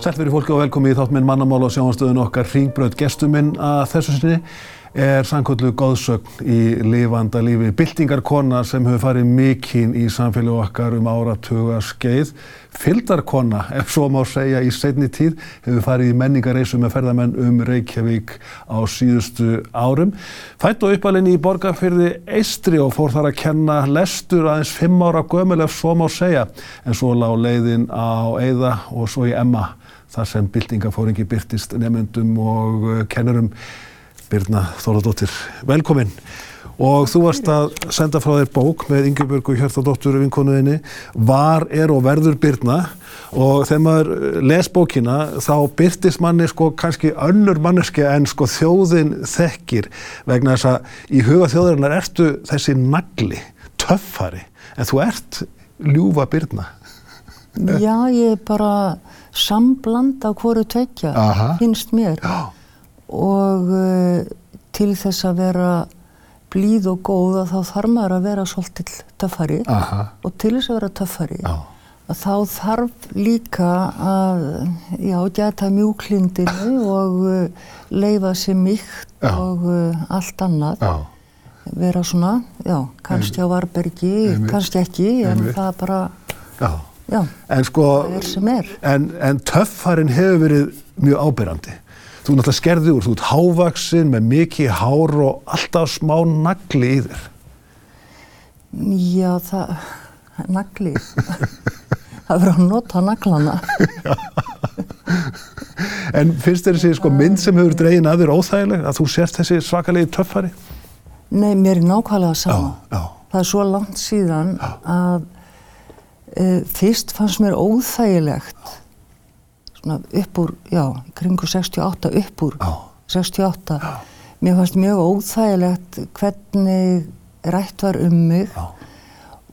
Sæl verið fólki og velkomi í þátt minn mannamál og sjáanstöðun okkar Ringbröð gestuminn að þessu sinni er sannkvöldu góðsögn í lifanda lífi. Bildingarkona sem hefur farið mikinn í samfélag okkar um áratuga skeið. Fyldarkona, ef svo má segja, í setni tíð hefur farið í menningareisu með ferðamenn um Reykjavík á síðustu árum. Fætt og uppalinn í borgarfyrði Eistri og fór þar að kenna lestur aðeins fimm ára gömul ef svo má segja. En svo lág leiðin á Eða og svo í Emma þar sem bildingafóringi byrtist nefnendum og kennurum Birna Þóladóttir, velkomin. Og þú varst að senda frá þér bók með Ingebjörgu Hjartadóttur vinkonuðinni, Var er og verður Birna. Og þegar maður les bókina þá byrtist manni sko kannski önnur manneski en sko þjóðin þekkir. Vegna þess að í huga þjóðarinnar ertu þessi nagli, töffari. En þú ert ljúfa Birna. Já, ég er bara sambland af hverju tvekja, finnst mér. Já og uh, til þess að vera blíð og góða þá þarf maður að vera svolítill töffari. Aha. og til þess að vera töffari Já. að þá þarf líka að já, geta mjúklindinu og uh, leifa sér mýkt og uh, allt annað. Já. vera svona, já, kannski á Varbergi, kannski ekki en það bara já. En sko, það er sem er. en, en töffarinn hefur verið mjög ábyrrandi Þú náttúrulega skerði úr, þú ert hávaksin með mikið hár og alltaf smá nagli í þér. Já, það, nagli, það verður að nota naglana. en finnst þér þessi sko, mynd sem hefur dregin að þér óþægileg, að þú sérst þessi svakalegi töffari? Nei, mér er nákvæmlega sama. Já, já. Það er svo langt síðan já. að e, fyrst fannst mér óþægilegt upp úr, já, kringu 68 upp úr já. 68 já. mér fannst mjög óþægilegt hvernig rætt var um mig já.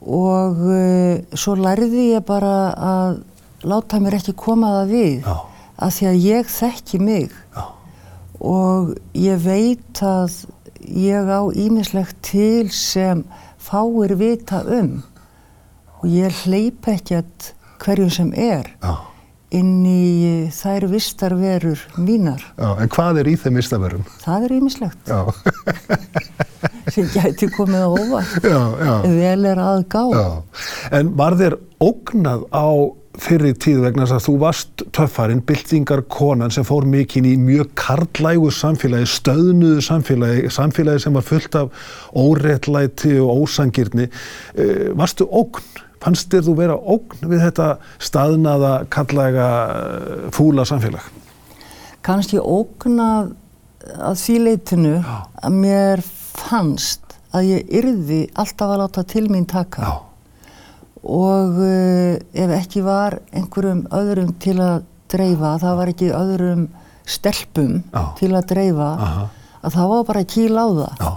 og uh, svo lærði ég bara að láta mér ekki koma það við að því að ég þekki mig og ég veit að ég á ímislegt til sem fáir vita um og ég hleyp ekkert hverjum sem er Já inn í þær vistarverur mínar. Já, en hvað er í þeim vistarverum? Það er ímislegt. Já. sem gæti komið á óvart. Já, já. Vel er aðgá. Já. En var þér ógnað á fyrir tíð vegna þess að þú varst töffarinn, byltingar konan sem fór mikinn í mjög karlægu samfélagi, stöðnuðu samfélagi, samfélagi sem var fullt af óréttlæti og ósangirni. Eh, varstu ógn? Fannst þér þú vera ógn við þetta staðnaða, kallega, eh, fúla samfélag? Kannski ógn að, að því leitinu Já. að mér fannst að ég yrði alltaf að láta til mín taka Já. og uh, ef ekki var einhverjum öðrum til að dreifa, það var ekki öðrum stelpum Já. til að dreifa, Aha. að það var bara kíl á það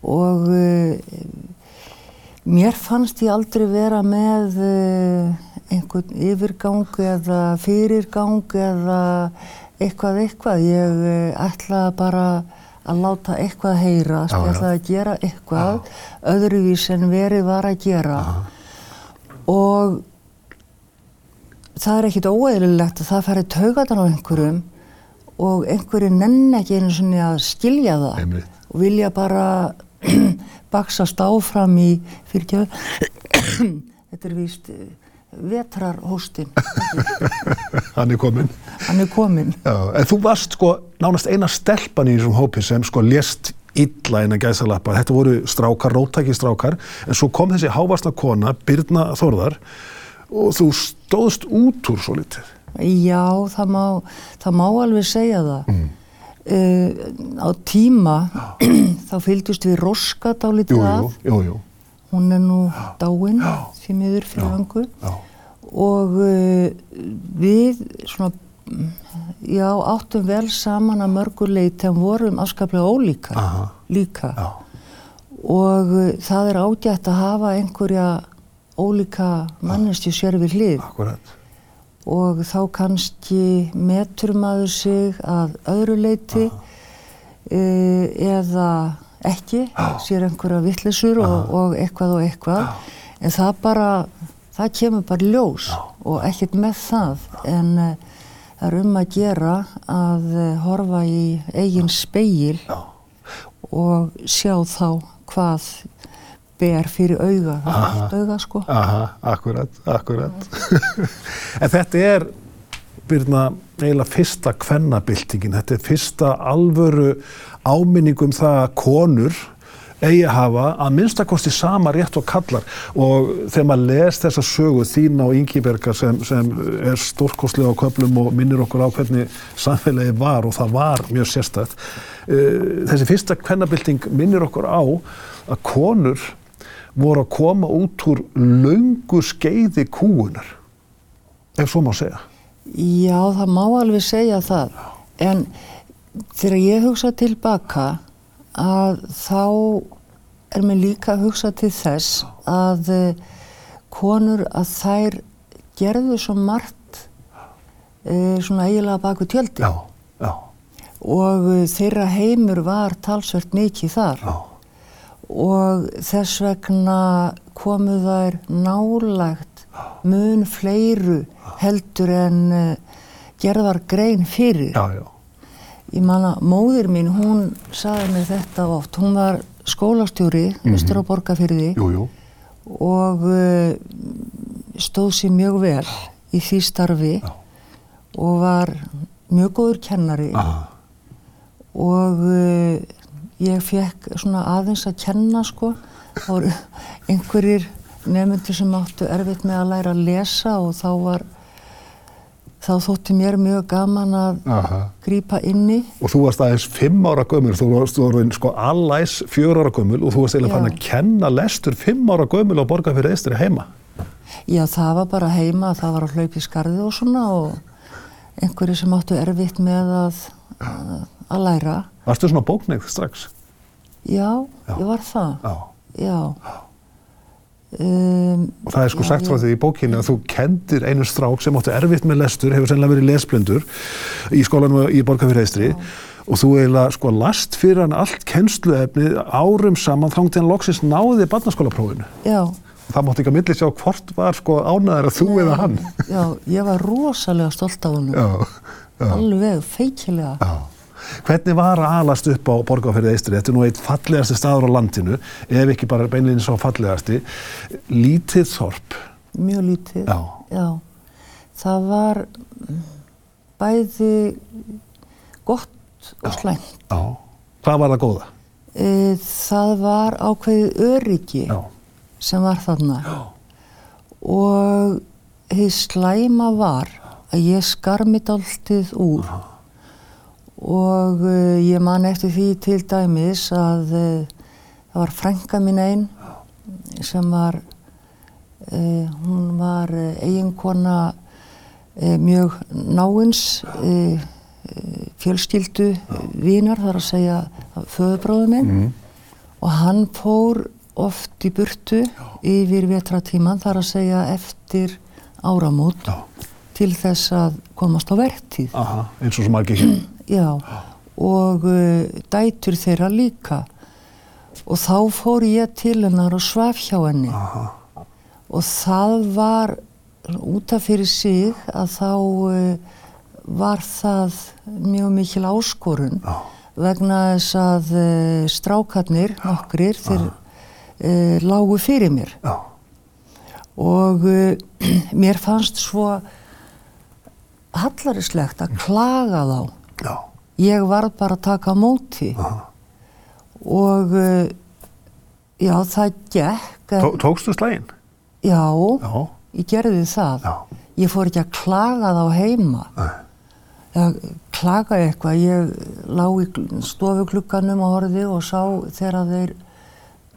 og uh, Mér fannst ég aldrei vera með uh, einhvern yfirgang eða fyrirgang eða eitthvað eitthvað. Ég uh, ætlaði bara að láta eitthvað heyrast, ég ætlaði að gera eitthvað já. öðruvís en verið var að gera já. og það er ekkit óeðlilegt að það færi taugatan á einhverjum og einhverju nenn ekki einu svona að skilja það Einmitt. og vilja bara baksast áfram í fyrirgjöðu þetta er víst eh, vetrarhóstinn. Hann er komin hann er komin Já, en þú varst sko nánast eina stelpan í þessum hópi sem sko lést illa en að gæsa lappa þetta voru strákar, róttæki strákar. En svo kom þessi hávastna kona Birna Þórðar og þú stóðst út úr svo litið Já, það má, það má alveg segja það. Mm. Uh, á tíma þá fylgjast við Roska dálítið af. hún er nú dáinn því miður fyrir hangu og uh, við svona já, áttum vel saman að mörguleit en vorum afskaplega ólíka Aha. líka. Já. og uh, það er ágætt að hafa einhverja ólíka mannestju sér við hlið. Akkurat og þá kannski metur maður sig að öðru leiti uh, eða ekki, ah. sér einhverja vittlisur og, og eitthvað og eitthvað ah. en það bara, það kemur bara ljós ah. og ekkert með það en uh, það er um að gera að eh, horfa í eigin speil og sjá þá hvað ber fyrir auga, það er allt auga sko. Aha, akkurat, akkurat. en þetta er, Birna, eiginlega fyrsta kvennabildingin. Þetta er fyrsta alvöru áminningum það að konur eigi að hafa að minnstakosti sama rétt og kallar og þegar maður les þessa sögu þín á Ingibergar sem, sem er stórkostlega á köflum og minnir okkur á hvernig samfélagi var og það var mjög sérstætt eh, þessi fyrsta kvennabilding minnir okkur á að konur voru að koma út úr laungu skeiði kúunar ef svo má segja. Já, það má alveg segja það. En þegar ég hugsa tilbaka að þá er mér líka að hugsa til þess að uh, konur að þær gerðu svo margt uh, svona eiginlega baku tjöldi Já, já, og uh, þeirra heimur var talsvert mikið þar. Já, og þess vegna komu þær nálægt mun fleiru heldur en uh, gerðar grein fyrir. já, já. Ég manna, móðir mín, hún saði mér þetta oft, hún var skólastjóri, vestur á Borgafyrði Jú, jú. og uh, stóð sér mjög vel í því starfi Já. og var mjög góður kennari Aha, og uh, ég fekk svona aðeins að kenna sko þá voru einhverjir nefndir sem áttu erfitt með að læra að lesa og þá var þá þótti mér mjög gaman að aha. grípa inni Og þú varst aðeins fimm ára gömul, þú varst, varst sko allæs fjör ára gömul og þú varst eiginlega fann að kenna lestur fimm ára gömul á borga fyrir eistri heima. já það var bara heima, það var að hlaupa í skarði og svona og einhverjir sem áttu erfitt með að, að, að læra Varstu svona bókneið strax? já, Já. ég var það Já. já um, Og það er sko Já, sagt frá því í bókinni að þú kendir einu strák sem áttu erfitt með lestur, hefur sennilega verið lesblindur í skólanum í Borgarfyrir og þú eiginlega sko last fyrir hann allt kennsluefnið árum saman þangið hann loksins náði barnaskólaprófinu. já Það mátti ekki að milli sjá hvort var sko ánæður að þú eða hann. Já, ég var rosalega stolt af honum. Já, já, Alveg feikilega. já. Hvernig var að alast upp á Borgarfyrir Eistri? Þetta er nú eitt fallegasti staður á landinu, ef ekki bara beinleginni svo fallegasti. Lítið þorp. Mjög lítið. Já. Það var mm, bæði gott og slæmt. Já. Hvað var það góða? E, það var ákveðið öryggi Já. sem var þarna. Já. Og þið slæma var að ég skar mitt alltið úr og uh, ég man eftir því til dæmis að uh, það var frænka mín einn sem var uh, hún var eiginkona mjög náins fjölskyldu vinar þar að segja föðubróðu minn Mm. og hann fór oft í burtu yfir vetratíman þar að segja eftir áramót Já. til þess að komast á verktíð. Aha, eins og sem hér. Já, og uh, dætur þeirra líka. Og þá fór ég til hennar og svaf hjá henni. Aha. Og það var út af fyrir sig að þá uh, var það mjög mikil áskorun Já. vegna þess að uh, strákarnir, nokkrir, þeir uh, lágu fyrir mér. Já. Og uh, mér fannst svo hallarislegt að klaga þá. Já. Ég varð bara að taka móti Aha. og uh, já, það gekk. en- Tó, tókstu slægin? Já, Já. ég gerði það. Já. Ég fór ekki að klaga þá heima. Nei. Ég klagaði eitthvað. Ég lá í stofuklukkanum og horfði og sá þegar þeir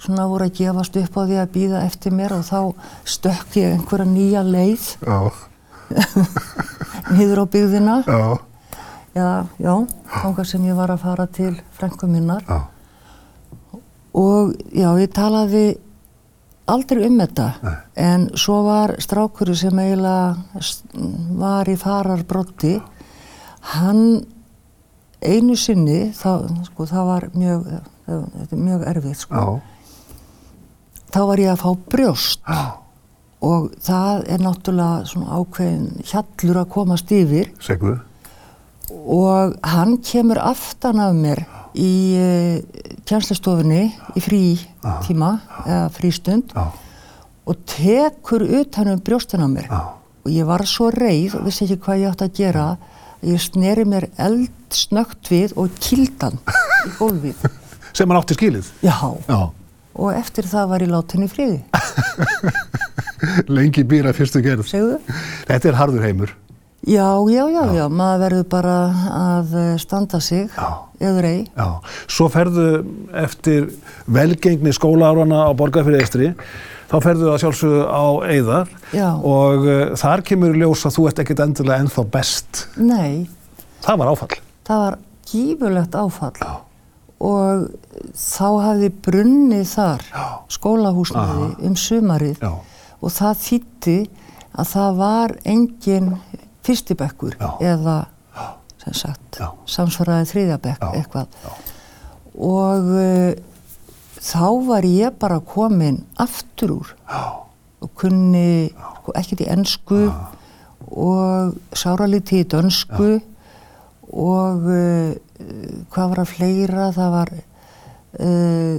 svona voru að gefast upp á því að býða eftir mér og þá stökk ég einhverja nýja leið Já. niður á byggðina. Já. Já, já, þangað sem ég var að fara til frænku minnar. Já. Og já, ég talaði aldrei um þetta, Nei. en svo var strákurinn sem eiginlega var í fararbrotti, hann einu sinni, þá, sko, það var mjög, það, þetta er mjög erfið, sko, Já. þá var ég að fá brjóst Já. og það er náttúrulega svona ákveðin hjallur að komast yfir Segðu. Og hann kemur aftan af mér í uh, kjænslastofunni í frí tíma eða frístund og tekur utan um brjóstin á mér. Og ég var svo reið og vissi ekki hvað ég átti að gera. Ég sneri mér eldsnögt við og kildan í gólfið. Sem hann átti skilið. já, Já. og eftir það var ég látin í friði. Lengi býra fyrstu gerð. segðu? Þetta er harður heimur. Já, já, já, já, maður verður bara að eh, standa sig eður ei Já. Svo ferðu eftir velgengni skólaárana á Borgarfyrir Eistri. Þá ferðu að sjálfsögðu á Eiðar Já. og uh, þar kemur ljós að þú ert ekkert endilega ennþá best. nei, Það var áfall. það var gífurlegt áfall Já. og þá hafði brunnið þar skólahúsnaði um sumarið Já. og það þýtti að það var engin fyrstibekkur Já. eða sem sagt samsvaraði þriðjabekk Já. eitthvað. Og uh, þá var ég bara komin aftur úr og kunni sko, ekkert í ennsku og sáralítið í dönsku og uh, hvað var að fleira? Það var uh,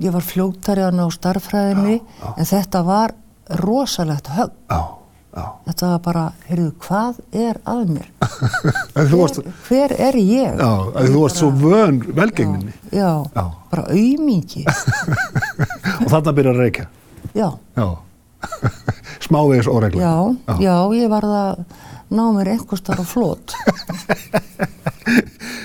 ég var fljóttari að ná starffræðinni en þetta var rosalegt högg Já. Já. þetta var bara, heyrðu, hvað er að mér? Þú varst, hver, hver er ég? já, en þú varst svo vön velgengninni Já, Já. bara aumingi og þarna byrjar að reykja. já, Já. Smávegis óregla. já, já, ég var að ná mér einhverstar á flót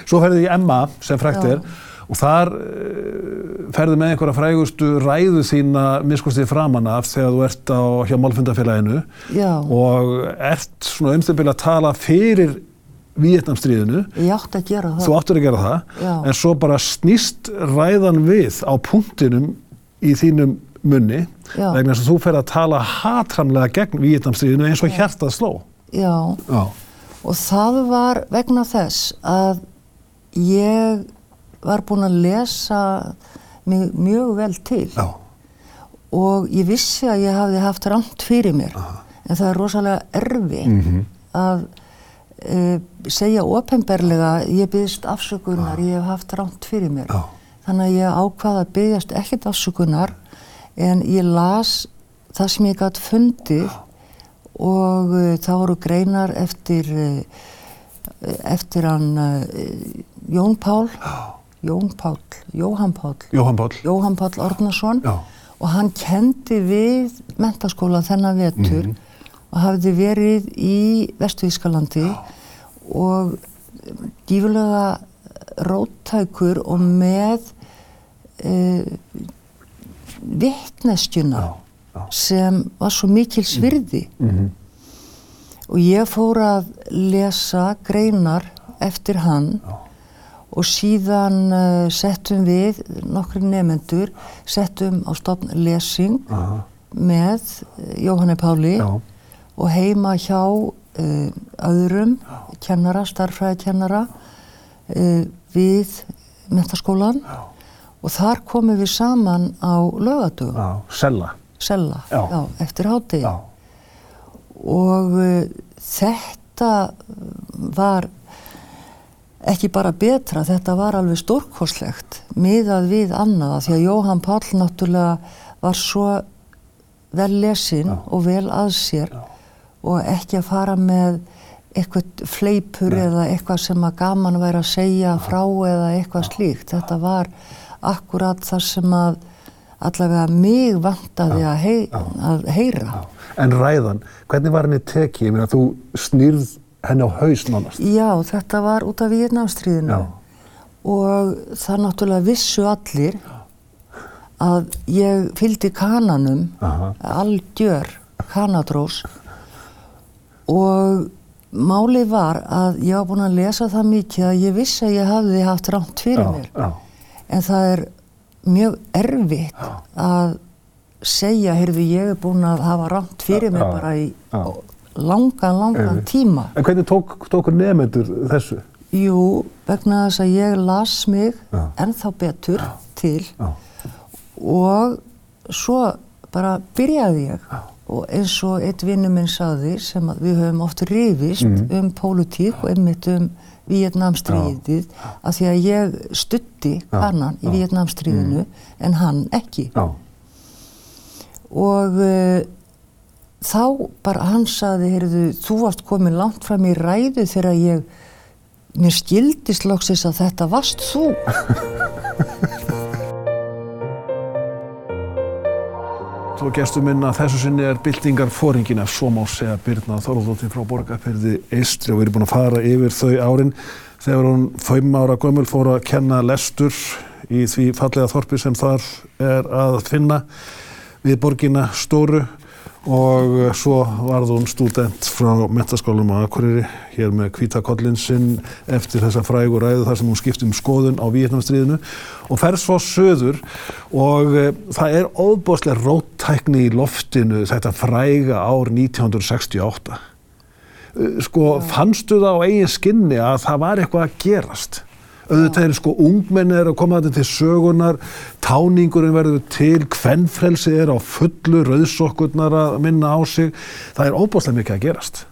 Svo ferðu í Emma sem frækt Já. er og þar uh, ferðu með einhverja frægustu ræðu þína miskustið framan af þegar þú ert á hjá Málfundafélaginu Já. og ert svona umstæðbili að tala fyrir Víetnamstríðinu. ég átti að gera það Þú áttur að gera það Já. en svo bara snýst ræðan við á punktinum í þínum munni Já. vegna þess að þú fer að tala hatramlega gegn Víetnamstríðinu eins og hjartað sló. já, Já. og það var vegna þess að ég var búin að lesa mig mjög vel til. Já. og ég vissi að ég hafði haft rámt fyrir mér. En það er rosalega erfitt Mhm. að uh, segja ofinberlega ég byggðist afsökunar, ég hef haft rámt fyrir mér. Já. þannig að ég ákvaða að byggjast ekkert afsökunar en ég las það sem ég gætt fundið og uh, það voru greinar eftir uh, eftir hann uh, Jón Pál Jón Pál, Jóhann Pál Jóhann Páll. Jóhann Páll Ornason Já. og hann kendi við mentaskóla þennan vetur og hafði verið í Vestuískalandi og gífulega róttækur og með vittneskjuna Já, já. sem var svo mikil svirði Mhm. og ég fór að lesa greinar eftir hann og síðan uh, settum við nokkri nefendur settum á stofn lesing Aha. með uh, Jóhanni Páli Já. og heima hjá uh, öðrum kennara, starfræðikennara uh, við mentaskólan og þar komum við saman á lögadögum, Já. Sella. Sella, Já. eftir hátegi Já. og uh, þetta var ekki bara betra, þetta var alveg stórkoslegt miðað við annaða því að Jóhann Páll náttúrulega var svo vel lesinn og vel að sér og ekki að fara með eitthvað fleipur eða eitthvað sem að gaman væri að segja frá eða eitthvað slíkt. Þetta var akkurat það sem að allavega mig vantaði að, hei, að heyra. En ræðan, hvernig var henni tekið? Ég meina, þú snýrð henni á haus nánast. Já, þetta var út af Víetnamstríðinu Já. og það náttúrulega vissu allir að ég fylgdi kananum, Aha. algjör kanadrós og málið var að ég var búin að lesa það mikið að ég vissi að ég hafði haft rámt fyrir mér. Já. En það er mjög erfitt að segja, heyrðu, ég er búin að hafa rámt fyrir mér Já. bara í Já. Langan, langan Einmitt. tíma. En hvernig tók, tókur nefnendur þessu? Jú, vegna þess að ég las mig Já. ennþá betur til Já. og svo bara byrjaði ég og eins og eitt vinnu minn saði sem við höfum oft rifist mm. um pólutík og einmitt um Víetnamstríðið að því að ég stutti kannan í Víetnamstríðinu mm. en hann ekki og uh, þá bara hann saði heyrðu, þú varst komin langt fram í ræðu þegar ég mér skildist lóksis að þetta varst þú. Svo gestur minna þessu sinni er byltingar fóringin af svo má segja Birna Þorðóttir frá Borgarferði Eistri og við erum búin að fara yfir þau árin þegar hún fæm ára gömul fór að kenna lestur í því fallega þorpi sem þar er að finna við borgina Stóru og svo varð hún student frá metaskólum á Akureyri hér með kvítakollin sinn eftir þessa frægur ræðu þar sem hún skipti um skoðun á Víetnamstríðinu. Og fer svo söður og e, það er óbúslega róttækni í loftinu þetta fræga ár 1968 e, sko fannstu það á eigin skinni að það var eitthvað að gerast auðvitað er sko ungmenni er að koma þetta til sögunar táningurinn verður til hvennfrelsi er á fullu rauðsokkurnar að minna á sig. Það er óbúslega mikið að gerast.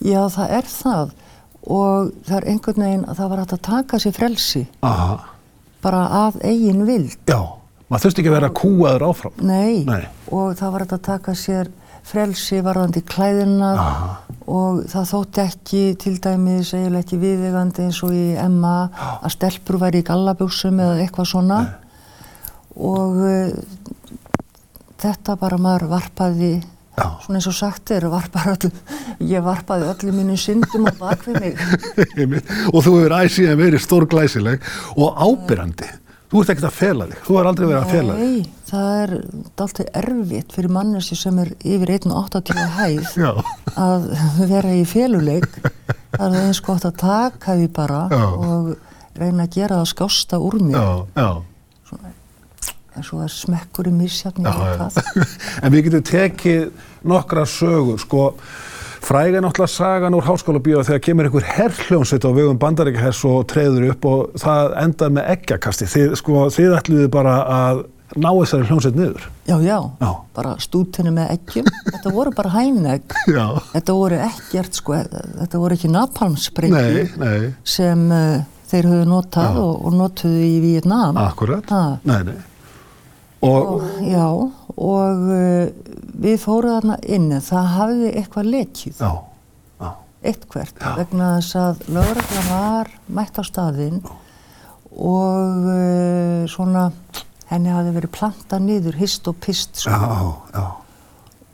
Já það er það. Og það er einhvern veginn að það var að taka sér frelsi. Aha. bara af eigin vild. Já, maður þurfti ekki að vera kúaður áfram. Nei, Nei. og það var að taka sér frelsi varðandi klæðina Aha. og það þótti ekki til dæmis eiginlega ekki viðegandi eins og í Emma að stelpur væri í gallabjósum eða eitthvað svona Nei. og uh, þetta bara maður varpaði Já. svona eins og sagt er varpaði ég varpaði öllu mínu syndum og bakvið mig og þú hefur æsið að veri stór glæsileg og ábyrrandi Þú ert ekkert að fela þig, þú er aldrei verið að fela þig. Nei, það er alltaf erfitt fyrir mannessi sem er yfir 1.80 hæð Já. að vera í feluleik. Það er eins gott að taka því bara Já. og reyna að gera það skásta úr mér. Já, Svona, en svo er smekkur í mísjafni eitthvað. En við getum tekið nokkra sögur, sko, Fræg er náttúrulega sagan úr háskóla bíó þegar kemur einhver herrhljónsitt á vegum bandaríkahers og treyður upp og það endað með eggjakasti. Þið, sko, þið ætluðu bara að ná þessari hljónsitt niður. Já, já, já. bara stútinu með eggjum. Þetta voru bara hænegg. Þetta voru ekkert, sko, þetta voru ekki napalmsprengju sem uh, þeir höfðu notað og, og notuðu í Vietnám. Akkurat, ha. nei, nei. Og, og, já, og uh, við fóruð þarna inn það hafði eitthvað lekið. Já, já. eitthvert já. vegna þess að lögregla var mætt á staðinn og uh, svona henni hafði verið plantað niður hist og pist sko.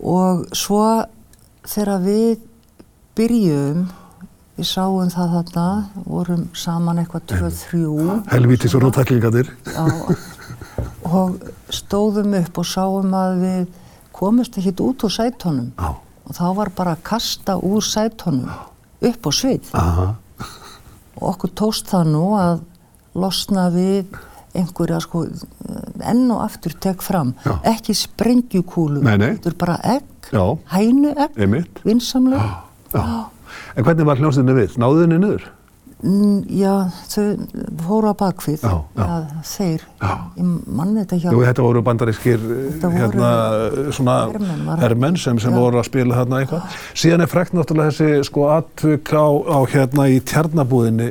og svo þegar við byrjum við sáum það þarna vorum saman eitthvað 2-3 helvítis og rótæklingadir og stóðum upp og sáum að við komist ekkit út úr sætónum Já. og þá var bara að kasta úr sætónum upp á svið Aha. og okkur tóst það nú að losna við einhverja sko enn og aftur tek fram Já. ekki sprengjukúlu þetta er bara egg, hænu egg vinsamlega En hvernig var hljómsdynni við? Náðu þenni niður? Já, þau voru að bakvið, já, já. að þeir, já. ég manni þetta hjá... Jú, þetta voru bandarískir, hérna, svona herrmenn sem, sem voru að spila hérna eitthvað. Síðan er frekt náttúrulega þessi, sko, atvökk á, á, hérna, í tjarnabúðinni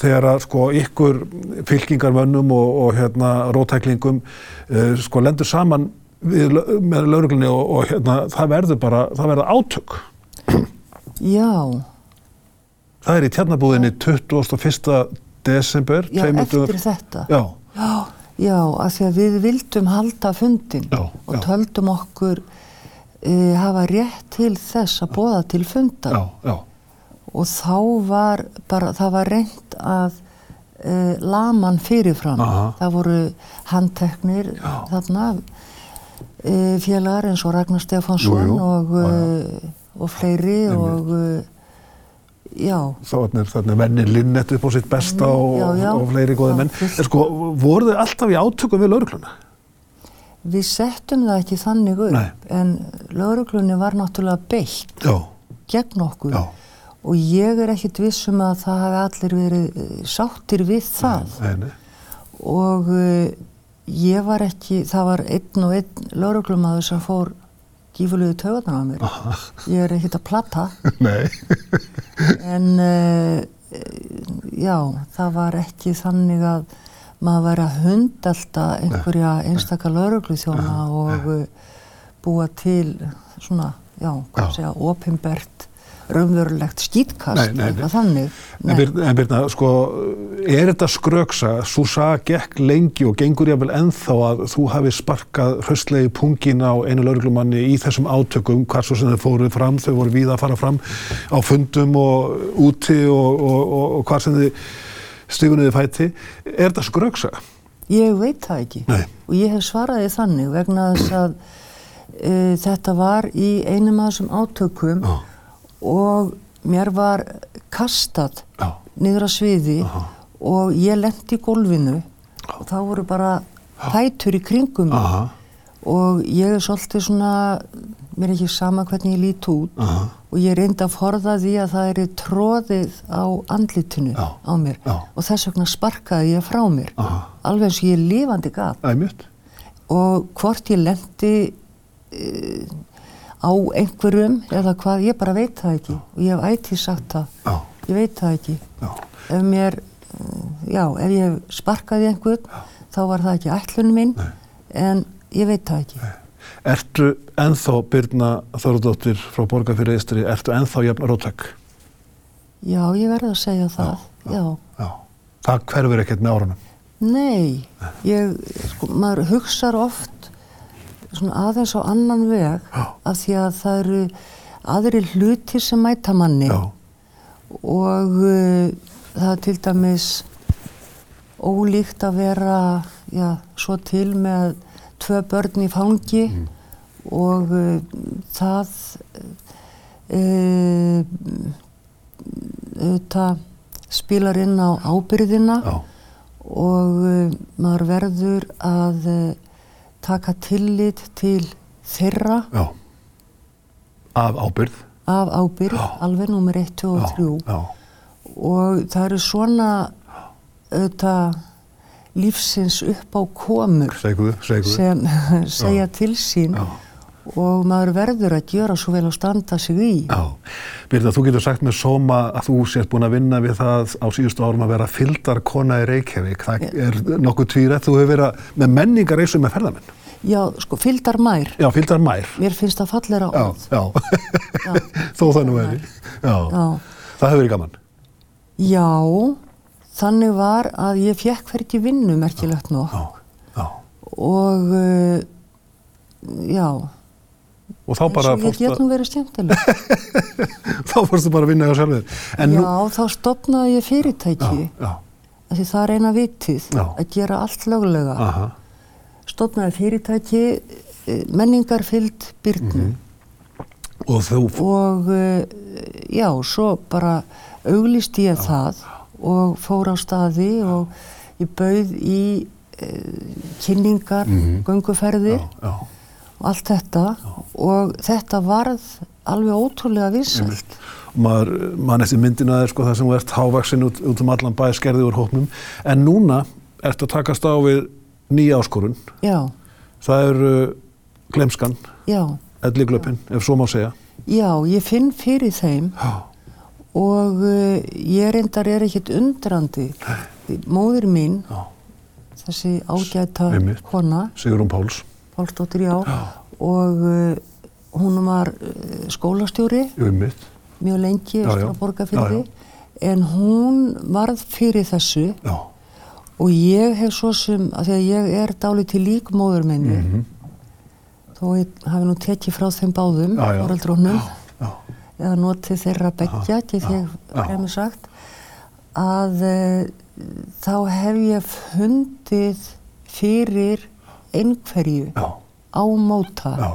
þegar að, sko, ykkur fylkingarmönnum og, og hérna, rótæklingum, uh, sko, lendur saman við, með lauruglunni og, og, hérna, það verður bara, það verður átök. Já. Það er í tjarnabúðinni 21. desember. Já, eftir þetta. Já. Já, já, af því að við vildum halda fundin já, og töldum okkur uh, hafa rétt til þess að bóða til já. Og þá var bara, það var reynd að uh, laman fyrirfram. Aha. Það voru handteknir þarna uh, félagar eins og Ragnar Stefánsson og, og fleiri og Já. Þannig er mennin Linnet upp á sitt besta mm, og, já, já. og fleiri góði menn. En sko, voru þið alltaf í átökum við laurugluna? Við settum það ekki þannig upp, Nei. en lauruglunni var náttúrulega beitt gegn okkur og ég er ekkit vissum að það hafi allir verið eh, sáttir við það. Nei, nei. Og uh, ég var ekki, það var einn og einn lauruglumadur sem fór gífurlegu töðan á mér. Ég er ekkert að platta. Nei. en uh, já, það var ekki þannig að maður væri að hundalta einhverja einstakar lauruglu þjóna og uh, búa til svona, já, hvað Já. segja, opimbert raunverulegt skýtkast, Nei, nei, nei. þannig. En Birna, sko, er þetta skröksa, saga gekk lengi og gengur jáfnvel ennþá að þú hafi sparkað hraustlegi pungin á einu lauruglumanni í þessum átökum, hvað svo sem þau fóruð fram, þau voru víða að fara fram á fundum og úti og, og, og, og hvað sem þið stigunniði fæti. Er þetta skröksa? Ég veit það ekki Nei. og ég hef svaraði þannig vegna þess að uh, þetta var í einum af þessum átökum Já. Og mér var kastað Já. niður að sviði og ég lendi í gólfinu. Og þá voru bara fætur í kringum Aha, og ég er svolítið svona, mér er ekki sama hvernig ég lít út. Aha, og ég reyndi að forða því að það er tróðið á andlitinu Já. á mér. Já. og þess vegna sparkaði ég frá mér. Aha, alveg eins og ég er lifandi gaf og hvort ég lendi uh, á einhverjum eða hvað, ég bara veit það ekki. Og ég hef ætið sagt það, Já, ég veit það ekki. Já, ef mér, uh, já, ef ég sparkaði einhvern þá var það ekki ætlunum minn en ég veit það ekki. Ertu ennþá, Birna Þorðdóttir frá Borgarfyrir Eistri, ertu ennþá jafn rótleg? já, ég verði að segja það já, Já. Það hverfur ekkert með árunum. nei. Ég, sko, maður hugsar oft svona aðeins á annan veg Já. af því að það eru aðri hluti sem mæta manni. Já, og uh, það er til dæmis ólíkt að vera já, svo til með tvö börn í fangi og uh, það uh, auðvitað spilar inn á ábyrðina já, og maður verður að taka tillit til þeirra já. Af ábyrð. af ábyrð, Já. alveg nummer 1, 2 og 3 Já, og það eru svona auðvitað lífsins upp á komur segðu, segðu. sem segja til sín. Og maður verður að gjöra svo vel að standa sig í. Já, Birna, þú getur sagt með sóma að þú sést búin að vinna við það á síðustu árum að vera fyldarkona í Reykjavík. Það er nokkuð tvírætt. Þú hefur verið með menningar eins og með ferðamenn. Já, sko, fylgdar mær. Já, fyldarmær. Mér finnst það fallera Já, orð. já. Þó nú er. Já. Já. Það hefur verið gaman. Já, þannig var að ég fekk hverki vinnu merkilegt nokk Já, já. og uh, já, Og þá bara fórstu, þá fórstu bara að vinna hjá sjálfur. Já, nú, þá stopnaði ég fyrirtæki, já, af því það er eina vitið, Já. að gera allt löglega. aha, Stopnaði fyrirtæki, eh, menningarfylld byrnu og þú, og uh, já, svo bara auglist ég það og fór á staði og ég bauð í uh, kynningar, Mhm. gönguferðir. Já, já, og allt þetta og þetta varð alveg ótrúlega. Og maður, mann eftir myndina er sko það sem ert hávaksin út, út um allan bæ skerði úr hópnum. En núna ertu að takast á við nýja áskorun. Já, Það er uh, glemskan, já, elliglöpin, ef svo má segja. já, ég finn fyrir þeim Já, og uh, ég reyndar er ekkit undrandi. Móðir mín, já, þessi ágæta kona, Sigurún Páls. Pálsdóttir já, og uh, hún var uh, skólastjóri Jú, mitt. mjög lengi Já, já. að borgarfyrði Já, en hún varð fyrir þessu Já, og ég hef svo sem, að því að ég er dálítið lík móður minni Mhm. þó ég hafi nú tekið frá þeim báðum Já, já. foreldrónum já, eða notið þeirra get ég já. fremur sagt að e, þá hef ég fundið fyrir einhverju já, á móta já,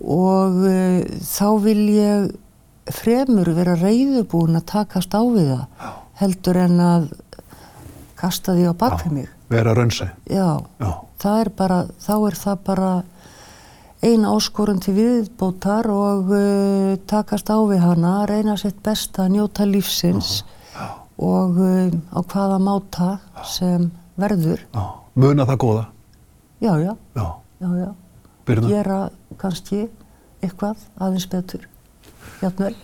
og uh, þá vil ég fremur vera reyðubúin að takast á við það heldur en að kasta því á bakfið mig. vera rönnsæ. Já, Já, það er bara, þá er það bara ein áskorun til viðbótar og uh, takast á við hana, reyna sitt besta að njóta lífsins og uh, á hvaða máta sem verður. já. Muna það góða. Já, já, Já, já, já. Birna. Gera kannski eitthvað aðeins betur, játnvel.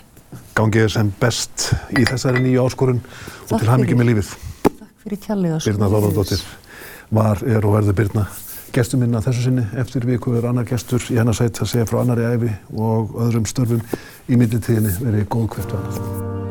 Gangið er sem best í þessari nýju áskorun og til hamingi með lífið. Takk fyrir kjallega. Birna Þorvaldóttir var, er og verður Birna. Gestur minna þessu sinni eftir viku er annar gestur í hennar sætt að segja frá annari æfi og öðrum störfum í millitíðinni verið góð hvert og annað.